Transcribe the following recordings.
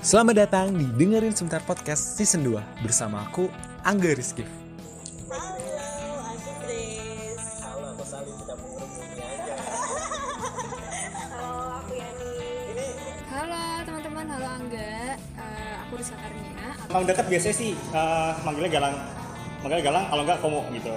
Selamat datang di Dengerin Sebentar Podcast Season 2 bersama aku, Angga Rizky. Halo, aku Grace. Halo, aku Salim tidak mengerumuni aja. Halo, aku Yani. Halo teman-teman, halo Angga. Eh, aku Karnia. Emang dekat biasanya sih uh, manggilnya Galang. Manggilnya Galang, kalau enggak Komo gitu.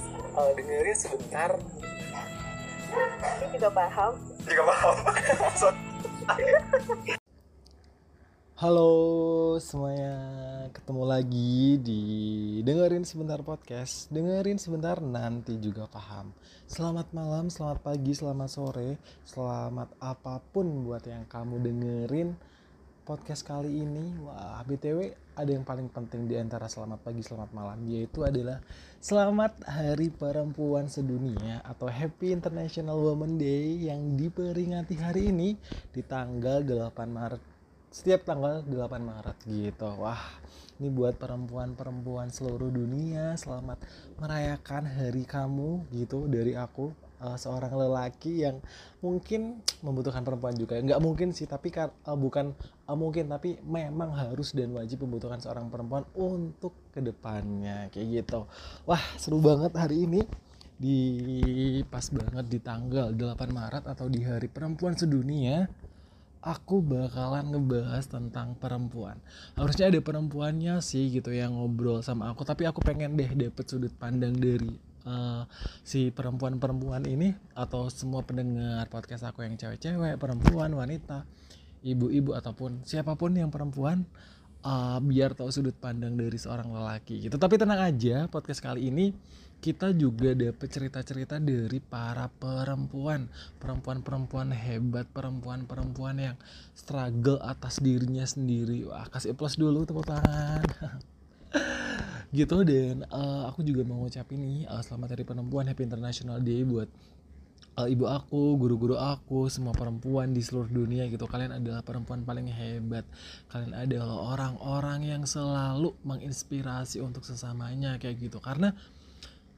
eh, dengerin sebentar. Ini juga paham. juga paham. Halo semuanya, ketemu lagi di dengerin sebentar podcast, dengerin sebentar nanti juga paham. Selamat malam, selamat pagi, selamat sore, selamat apa pun buat yang kamu dengerin podcast kali ini. Wah, btw ada yang paling penting di antara selamat pagi, selamat malam, yaitu adalah selamat Hari Perempuan Sedunia atau Happy International Women Day yang diperingati hari ini di tanggal 8 Maret setiap tanggal 8 Maret gitu. Wah, ini buat perempuan-perempuan seluruh dunia selamat merayakan hari kamu gitu dari aku eh, seorang lelaki yang mungkin membutuhkan perempuan juga. Nggak mungkin sih, tapi kan eh, bukan eh, mungkin tapi memang harus dan wajib membutuhkan seorang perempuan untuk ke depannya kayak gitu. Wah, seru banget hari ini di pas banget di tanggal 8 Maret atau di Hari Perempuan Sedunia aku bakalan ngebahas tentang perempuan. Harusnya ada perempuannya sih gitu yang ngobrol sama aku, tapi aku pengen deh dapet sudut pandang dari eh, si perempuan-perempuan ini atau semua pendengar podcast aku yang cewek-cewek, perempuan, wanita, ibu-ibu ataupun siapa pun yang perempuan eh, biar tahu sudut pandang dari seorang lelaki gitu. Tapi tenang aja, podcast kali ini kita juga dapet cerita-cerita dari para perempuan, perempuan-perempuan hebat, perempuan-perempuan yang struggle atas dirinya sendiri. Wah, kasih plus dulu tepuk tangan. gitu dan eh, aku juga mau ngucapin nih eh, selamat hari perempuan Happy International Day buat eh, ibu aku, guru-guru aku, semua perempuan di seluruh dunia gitu. Kalian adalah perempuan paling hebat. Kalian adalah orang-orang yang selalu menginspirasi untuk sesamanya kayak gitu. Karena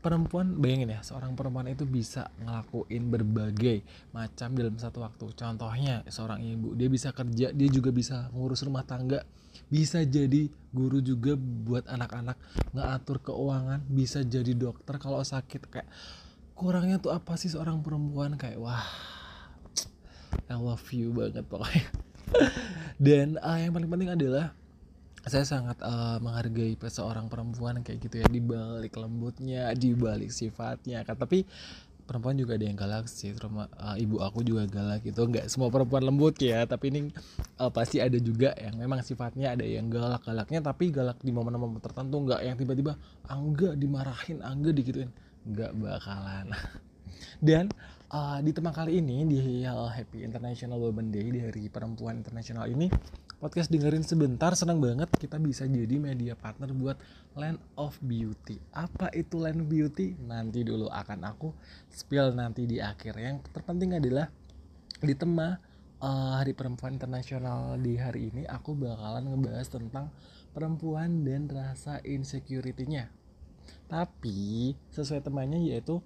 perempuan bayangin ya seorang perempuan itu bisa ngelakuin berbagai macam dalam satu waktu. Contohnya seorang ibu dia bisa kerja dia juga bisa ngurus rumah tangga bisa jadi guru juga buat anak-anak ngatur keuangan bisa jadi dokter kalau sakit. Kayak kurangnya tuh apa sih seorang perempuan? Kayak wah I love you banget pokoknya. Dan uh, yang paling penting adalah saya sangat eh, menghargai seorang perempuan kayak gitu ya di balik lembutnya di balik sifatnya kan. Tapi perempuan juga ada yang galak sih terutama eh, ibu aku juga galak gitu. Nggak semua perempuan lembut ya tapi ini eh, pasti ada juga yang memang sifatnya ada yang galak galaknya tapi galak di momen-momen tertentu. Nggak yang tiba-tiba angga dimarahin angga digituin. Nggak bakalan. Dan uh, di tema kali ini di uh, Happy International Women Day di Hari Perempuan Internasional ini podcast dengerin sebentar senang banget kita bisa jadi media partner buat Land of Beauty. Apa itu Land of Beauty? Nanti dulu akan aku spill nanti di akhir. Yang terpenting adalah di tema uh, Hari Perempuan Internasional di hari ini aku bakalan ngebahas tentang perempuan dan rasa insecurity-nya. Tapi sesuai temanya yaitu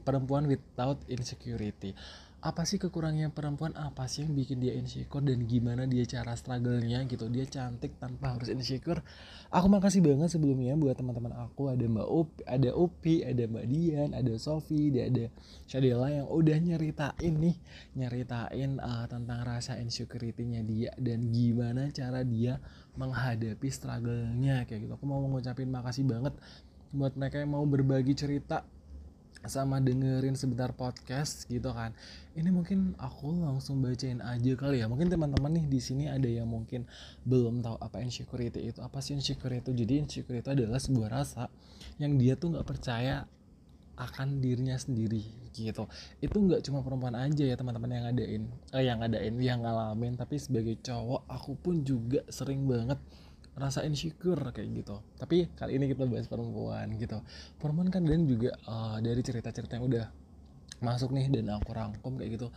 perempuan without insecurity. Apa sih kekurangannya perempuan? Apa sih yang bikin dia insecure dan gimana dia cara struggle-nya gitu. Dia cantik tanpa harus insecure. Aku makasih banget sebelumnya buat teman-teman aku ada Mbak Upi, ada Upi, ada Mbak Dian, ada Sofi, ada, ada Shadela yang udah nyeritain nih, nyeritain uh, tentang rasa insecurity-nya dia dan gimana cara dia menghadapi struggle-nya kayak gitu. Aku mau ngucapin makasih banget buat mereka yang mau berbagi cerita sama dengerin sebentar podcast gitu kan. Ini mungkin aku langsung bacain aja kali ya. Mungkin teman-teman nih di sini ada yang mungkin belum tahu apa insecurity itu apa sih insecurity itu. Jadi insecurity itu adalah sebuah rasa yang dia tuh nggak percaya akan dirinya sendiri gitu. Itu nggak cuma perempuan aja ya teman-teman yang ngadain eh, yang ngadain yang ngalamin tapi sebagai cowok aku pun juga sering banget rasa insecure kayak gitu. Tapi kali ini kita bahas perempuan gitu. Perempuan kan dan juga uh, dari cerita-cerita yang udah masuk nih dan aku rangkum kayak gitu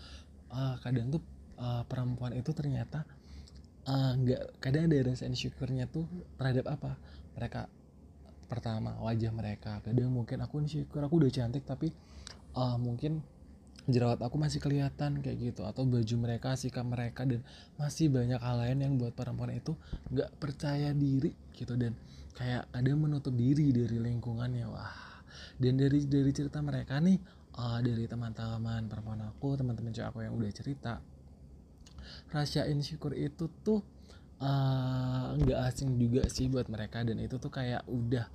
uh, kadang tuh uh, perempuan itu ternyata nggak uh, kadang ada rasa insecure-nya tuh terhadap apa? Mereka pertama wajah mereka. Kadang mungkin aku insecure aku udah cantik tapi uh, mungkin jerawat aku masih kelihatan kayak gitu. Atau baju mereka sikap mereka dan masih banyak hal lain yang buat perempuan itu nggak percaya diri gitu. Dan kayak ada menutup diri dari lingkungannya. Wah. Dan dari dari cerita mereka nih uh, dari teman-teman perempuan aku teman-teman cewek aku yang udah cerita rahasia insecure itu tuh Eh, nggak uh, asing juga sih buat mereka. Dan itu tuh kayak udah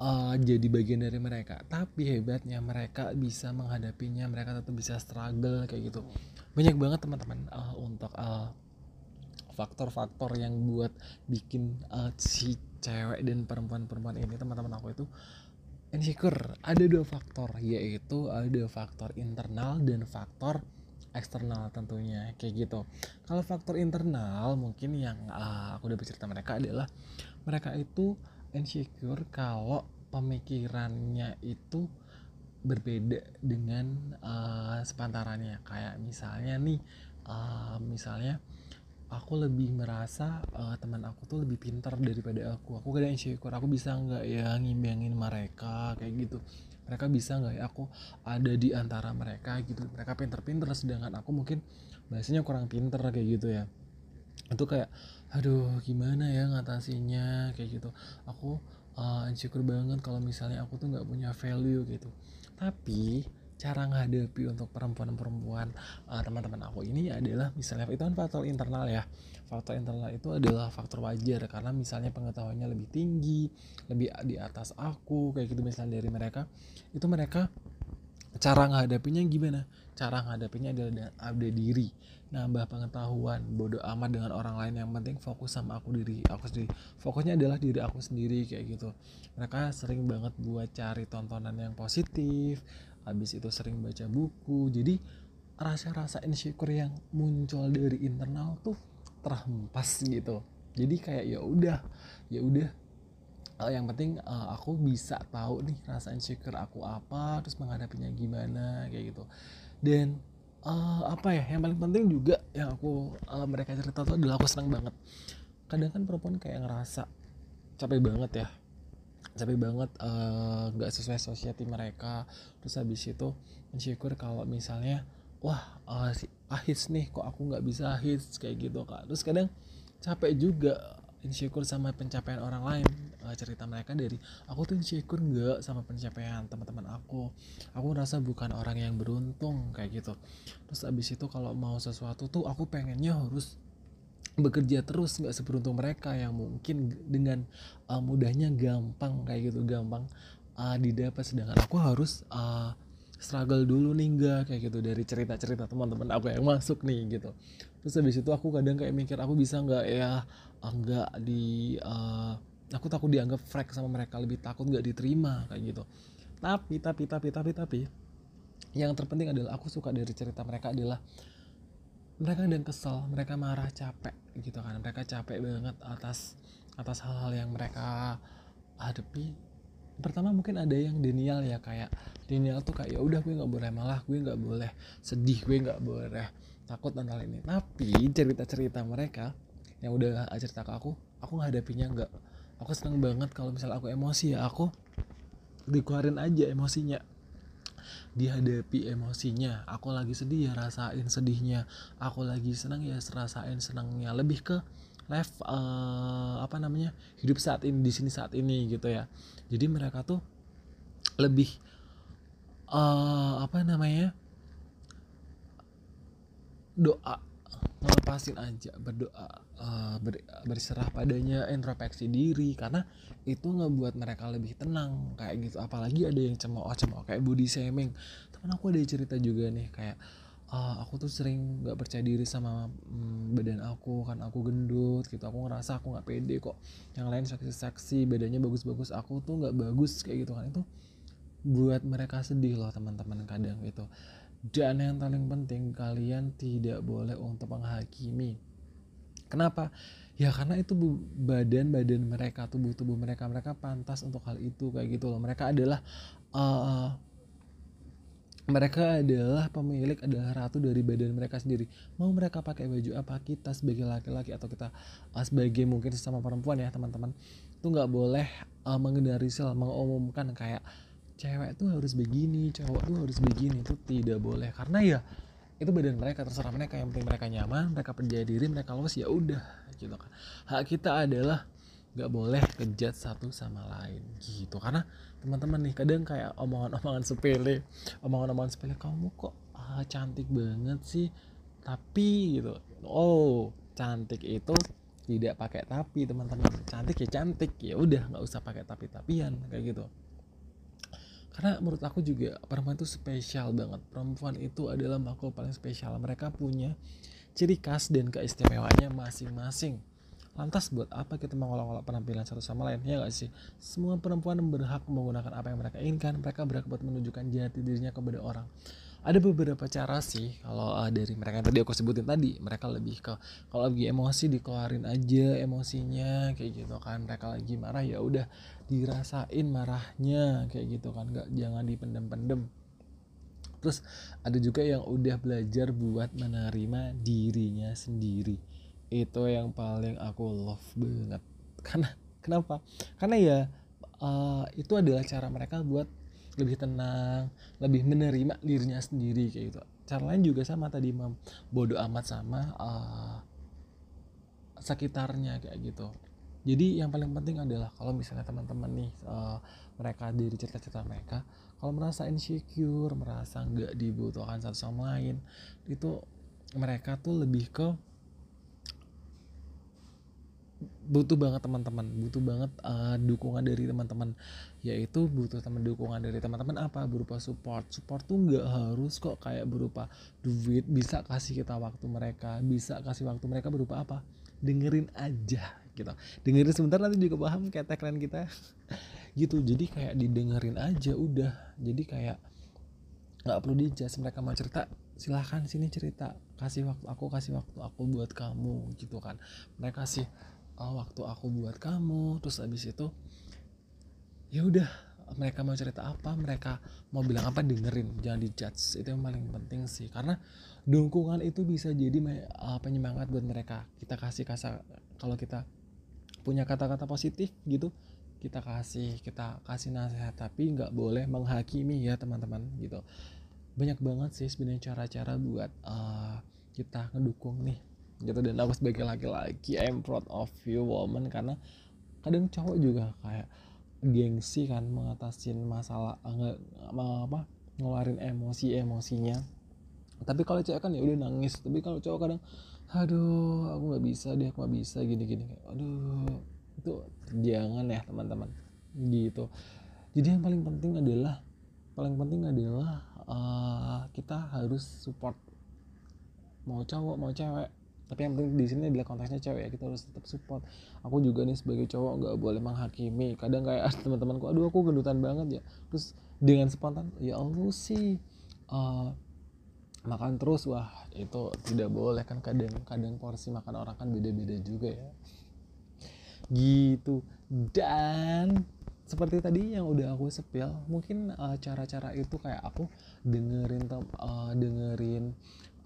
uh, jadi bagian dari mereka. Tapi hebatnya mereka bisa menghadapinya mereka tetap bisa struggle kayak gitu. Banyak banget teman-teman uh, untuk uh, faktor-faktor yang buat bikin uh, si cewek dan perempuan-perempuan ini teman-teman aku itu insecure. Ada dua faktor yaitu ada faktor internal dan faktor eksternal tentunya kayak gitu. Kalau faktor internal mungkin yang uh, aku udah bercerita mereka adalah mereka itu insecure kalau pemikirannya itu berbeda dengan uh, sepantarannya. Kayak misalnya nih uh, misalnya aku lebih merasa uh, teman aku tuh lebih pintar daripada aku. Aku kadang insecure aku bisa nggak ya ngimbangin mereka kayak gitu. Mereka bisa nggak ya aku ada di antara mereka gitu. Mereka pinter-pinter sedangkan aku mungkin bahasanya kurang pinter kayak gitu ya. Itu kayak aduh gimana ya ngatasinya kayak gitu. Aku uh, insecure banget kalau misalnya aku tuh nggak punya value gitu. Tapi cara menghadapi untuk perempuan-perempuan uh, teman-teman aku ini adalah misalnya itu kan faktor internal ya. Faktor internal itu adalah faktor wajar karena misalnya pengetahuannya lebih tinggi lebih di atas aku kayak gitu misalnya dari mereka itu mereka cara menghadapinya gimana? Cara menghadapinya adalah ada diri. Nambah pengetahuan. Bodoh amat dengan orang lain. Yang penting fokus sama aku diri aku sendiri. Fokusnya adalah diri aku sendiri kayak gitu. Mereka sering banget buat cari tontonan yang positif. Habis itu sering baca buku. Jadi rasa-rasa insecure yang muncul dari internal tuh terhempas gitu. Jadi kayak ya udah ya udah uh, yang penting uh, aku bisa tahu nih rasa insecure aku apa terus menghadapinya gimana kayak gitu. Dan uh, apa ya yang paling penting juga yang aku uh, mereka cerita tuh adalah aku senang banget. Kadang kan perempuan kayak ngerasa capek banget ya. Capek banget nggak uh, sesuai society mereka. Terus habis itu insecure kalau misalnya wah uh, si ahis nih kok aku nggak bisa hits kayak gitu kak. Terus kadang capek juga insecure sama pencapaian orang lain cerita mereka dari aku tuh insecure nggak sama pencapaian teman-teman aku. Aku rasa bukan orang yang beruntung kayak gitu. Terus abis itu kalau mau sesuatu tuh aku pengennya harus bekerja terus nggak seberuntung mereka yang mungkin dengan uh, mudahnya gampang kayak gitu gampang uh, didapat. Sedangkan aku harus uh, struggle dulu nih enggak kayak gitu dari cerita-cerita teman-teman aku yang masuk nih gitu. Terus habis itu aku kadang kayak mikir aku bisa nggak ya enggak di uh, aku takut dianggap freak sama mereka lebih takut nggak diterima kayak gitu. Tapi tapi tapi tapi tapi yang terpenting adalah aku suka dari cerita mereka adalah mereka dan kesel mereka marah capek gitu kan. Mereka capek banget atas atas hal-hal yang mereka hadapi. Pertama mungkin ada yang denial ya kayak denial tuh kayak ya udah gue nggak boleh malah gue nggak boleh sedih gue nggak boleh takut dan hal ini. Tapi cerita-cerita mereka yang udah cerita ke aku aku hadapinya nggak aku seneng banget kalau misalnya aku emosi ya aku dikeluarin aja emosinya. Dihadapi emosinya. Aku lagi sedih ya rasain sedihnya. Aku lagi senang ya rasain senangnya lebih ke live uh, apa namanya hidup saat ini di sini saat ini gitu ya. Jadi mereka tuh lebih uh, apa namanya doa ngelepasin aja berdoa uh, ber, berserah padanya introspeksi diri karena itu ngebuat mereka lebih tenang kayak gitu. Apalagi ada yang cemooh cemooh kayak body shaming. Teman aku ada cerita juga nih kayak uh, aku tuh sering nggak percaya diri sama um, badan aku kan aku gendut gitu. Aku ngerasa aku nggak pede kok. Yang lain seksi-seksi badannya bagus-bagus aku tuh nggak bagus kayak gitu kan. Itu buat mereka sedih loh teman-teman kadang itu dan yang paling penting kalian tidak boleh untuk menghakimi. Kenapa? Ya karena itu badan-badan mereka tubuh-tubuh mereka mereka pantas untuk hal itu kayak gitu loh. Mereka adalah uh, mereka adalah pemilik adalah ratu dari badan mereka sendiri. Mau mereka pakai baju apa kita sebagai laki-laki atau kita uh, sebagai mungkin sesama perempuan ya teman-teman itu nggak boleh uh, mengendarisal mengumumkan kayak cewek tuh harus begini cowok tuh harus begini itu tidak boleh. Karena ya itu badan mereka terserah mereka. Yang penting mereka nyaman mereka percaya diri mereka lolos ya udah gitu kan. Hak kita adalah nggak boleh kejat satu sama lain gitu. Karena teman-teman nih kadang kayak omongan-omongan sepele omongan-omongan sepele kamu kok ah, cantik banget sih? Tapi gitu. Oh cantik itu tidak pakai tapi teman-teman. Cantik ya cantik ya udah nggak usah pakai tapi tapian kayak gitu karena menurut aku juga perempuan itu spesial banget. Perempuan itu adalah makhluk paling spesial. Mereka punya ciri khas dan keistimewaannya masing-masing. Lantas buat apa kita mengolok-olok penampilan satu sama lain? Ya gak sih? Semua perempuan berhak menggunakan apa yang mereka inginkan. Mereka berhak buat menunjukkan jati dirinya kepada orang ada beberapa cara sih kalau uh, dari mereka yang tadi aku sebutin tadi mereka lebih ke kalau lagi emosi dikeluarin aja emosinya kayak gitu kan. Mereka lagi marah ya udah dirasain marahnya kayak gitu kan. Nggak jangan dipendem-pendem. Terus ada juga yang udah belajar buat menerima dirinya sendiri. Itu yang paling aku love banget. Karena kenapa? Karena ya uh, itu adalah cara mereka buat lebih tenang lebih menerima dirinya sendiri kayak gitu. Cara lain juga sama tadi mam. Bodoh amat sama uh, sekitarnya kayak gitu. Jadi yang paling penting adalah kalau misalnya teman-teman nih uh, mereka dari cerita-cerita mereka kalau merasa insecure merasa nggak dibutuhkan satu sama lain itu mereka tuh lebih ke butuh banget teman-teman butuh banget uh, dukungan dari teman-teman yaitu butuh teman dukungan dari teman-teman apa berupa support. Support tuh nggak harus kok kayak berupa duit bisa kasih kita waktu mereka bisa kasih waktu mereka berupa apa? Dengerin aja gitu. Dengerin sebentar nanti juga paham kayak tagline kita. Gitu jadi kayak didengerin aja udah. Jadi kayak nggak perlu dijudge mereka mau cerita silahkan sini cerita. Kasih waktu aku kasih waktu aku buat kamu gitu kan. Mereka sih oh, waktu aku buat kamu terus abis itu ya udah mereka mau cerita apa mereka mau bilang apa dengerin jangan dijudge. Itu yang paling penting sih karena dukungan itu bisa jadi uh, penyemangat buat mereka. Kita kasih kasa kalau kita punya kata-kata positif gitu kita kasih kita kasih nasihat. Tapi nggak boleh menghakimi ya teman-teman gitu. Banyak banget sih sebenarnya cara-cara buat uh, kita ngedukung nih gitu. Dan aku sebagai laki-laki I'm proud of you woman. Karena kadang cowok juga kayak gengsi kan mengatasin masalah nggak apa ngeluarin emosi emosinya. Tapi kalau cewek kan ya udah nangis. Tapi kalau cowok kadang aduh aku nggak bisa deh aku nggak bisa gini gini aduh itu jangan ya teman-teman. Gitu. Jadi yang paling penting adalah paling penting adalah uh, kita harus support. Mau cowok mau cewek tapi yang penting di sini adalah konteksnya cewek ya kita harus tetap support. Aku juga nih sebagai cowok nggak boleh menghakimi. Kadang kayak teman-temanku aduh aku gendutan banget ya. Terus dengan spontan ya Allah sih. Uh, makan terus wah itu tidak boleh kan. Kadang kadang porsi makan orang kan beda-beda juga ya. Gitu. Dan seperti tadi yang udah aku sepil mungkin cara-cara uh, itu kayak aku dengerin uh, dengerin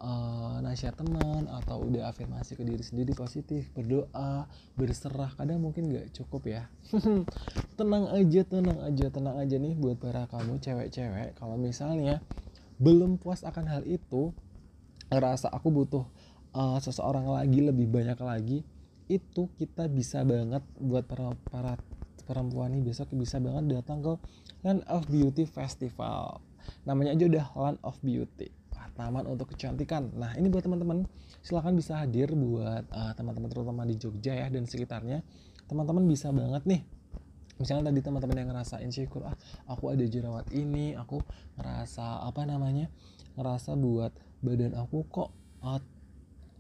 uh, nasihat teman atau udah afirmasi ke diri sendiri positif berdoa berserah kadang mungkin nggak cukup ya. Tenang aja tenang aja tenang aja nih buat para kamu cewek-cewek. Kalau misalnya belum puas akan hal itu ngerasa aku butuh uh, seseorang lagi lebih banyak lagi itu kita bisa banget buat para para perempuan ini besok bisa banget datang ke Land of Beauty Festival. Namanya aja udah Land of Beauty taman untuk kecantikan. Nah ini buat teman-teman silahkan bisa hadir buat uh, teman-teman terutama di Jogja ya dan sekitarnya. Teman-teman bisa banget nih. Misalnya tadi teman-teman yang ngerasa insecure ah aku ada jerawat ini aku ngerasa apa namanya ngerasa buat badan aku kok uh,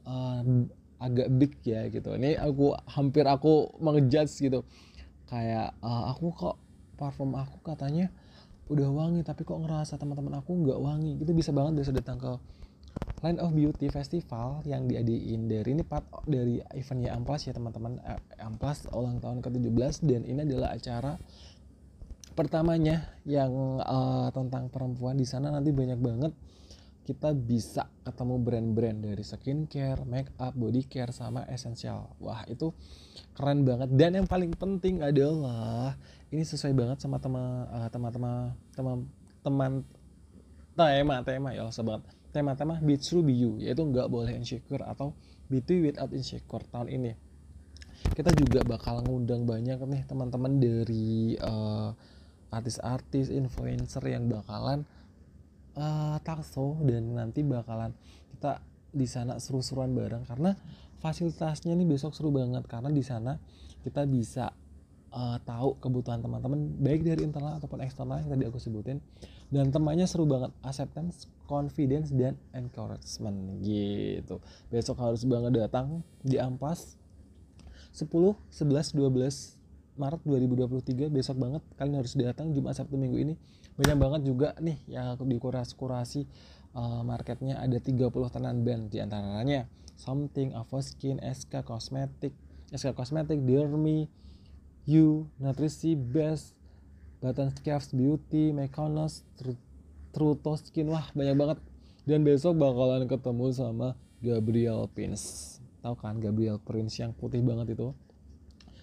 uh, agak big ya gitu. Ini aku hampir aku mengejudge gitu. Kayak uh, aku kok parfum aku katanya udah wangi tapi kok ngerasa teman-teman aku nggak wangi? Itu bisa banget bisa datang ke Land of Beauty Festival yang diadain dari ini part dari eventnya Amplas ya teman-teman. Amplas ulang tahun ke-17 dan ini adalah acara pertamanya yang eh, tentang perempuan di sana. Nanti banyak banget kita bisa ketemu brand-brand dari skincare, make up, body care sama essential. Wah, itu keren banget. Dan yang paling penting adalah ini sesuai banget sama teman eh, teman-teman teman tema tema ya banget. Tema-tema be true be you yaitu nggak boleh insecure atau beauty without insecure tahun ini. Kita juga bakal ngundang banyak nih teman-teman dari eh, artis-artis influencer yang bakalan eh talkshow dan nanti bakalan kita di sana seru-seruan bareng. Karena fasilitasnya nih besok seru banget. Karena di sana kita bisa eh, tahu kebutuhan teman-teman baik dari internal ataupun eksternal yang tadi aku sebutin. Dan temanya seru banget. Acceptance confidence dan encouragement. Gitu. Besok harus banget datang di Ampas. 10 11 12 Maret 2023 besok banget kalian harus datang Jumat Sabtu Minggu ini banyak banget juga nih yang dikurasi-kurasi eh, marketnya ada 30 tenan band di antaranya Something, Avoskin, SK Cosmetic, SK Cosmetic, Dermy, You, Nutrisi, Best, Button Scaves Beauty, Mekonos, Tru- Truto Skin, wah banyak banget. Dan besok bakalan ketemu sama Gabriel Prince. Tahu kan Gabriel Prince yang putih banget itu?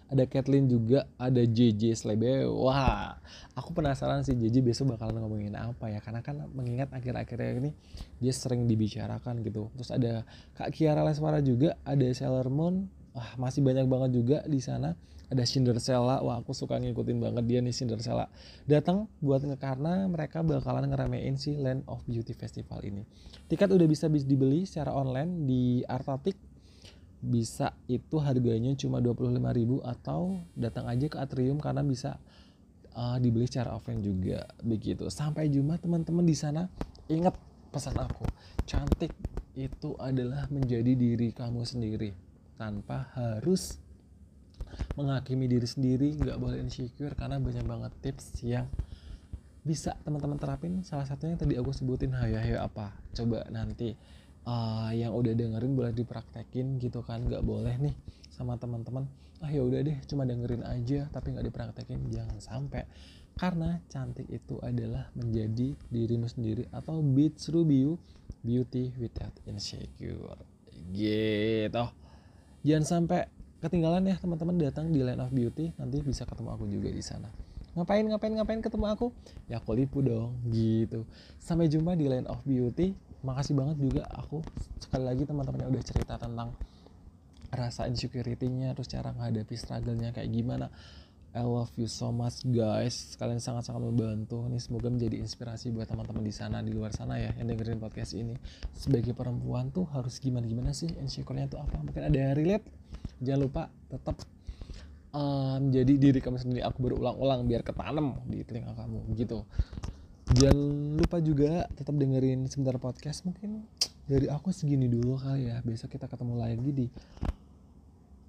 Ada Kathleen juga, ada JJ Slebe. Wah, aku penasaran sih JJ besok bakalan ngomongin apa ya? Karena kan mengingat akhir-akhir ini dia sering dibicarakan gitu. Terus ada Kak Kiara Lesmara juga, ada Sailor Moon. Wah, masih banyak banget juga di sana. Ada Cinderella. Wah, aku suka ngikutin banget dia nih Cinderella. Datang buat karena mereka bakalan ngeramein si Land of Beauty Festival ini. Tiket udah bisa bis- dibeli secara online di Artatik bisa itu harganya cuma 25.000 atau datang aja ke Atrium karena bisa uh, dibeli secara offline juga begitu. Sampai Jumat teman-teman di sana ingat pesan aku. Cantik itu adalah menjadi diri kamu sendiri tanpa harus menghakimi diri sendiri, nggak boleh insecure karena banyak banget tips yang bisa teman-teman terapin salah satunya yang tadi aku sebutin hayo hayo apa coba nanti uh, yang udah dengerin boleh dipraktekin gitu kan nggak boleh nih sama teman-teman. Ah ya udah deh cuma dengerin aja tapi nggak dipraktekin jangan sampai. Karena cantik itu adalah menjadi dirimu sendiri atau be true you beauty without insecure. Gitu. Jangan sampai ketinggalan ya teman-teman datang di Line of Beauty nanti bisa ketemu aku juga di sana. Ngapain ngapain ngapain ketemu aku? Ya aku lipu dong gitu. Sampai jumpa di Line of Beauty makasih banget juga aku sekali lagi teman-teman yang udah cerita tentang rasa insecurity-nya terus cara menghadapi struggle-nya kayak gimana. I love you so much guys. Kalian sangat-sangat membantu. Nih semoga menjadi inspirasi buat teman-teman di sana di luar sana ya yang dengerin podcast ini. Sebagai perempuan tuh harus gimana gimana sih insecure-nya tuh apa? Mungkin ada relate? Jangan lupa tetap menjadi diri kamu sendiri. Aku berulang-ulang biar ketanam di telinga kamu gitu jangan lupa juga tetap dengerin sebentar podcast mungkin dari aku segini dulu kali ya. Besok kita ketemu lagi di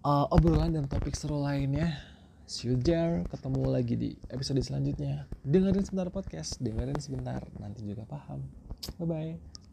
uh, obrolan dan topik seru lainnya. See you there. Ketemu lagi di episode selanjutnya. Dengerin sebentar podcast. Dengerin sebentar. Nanti juga paham. Bye bye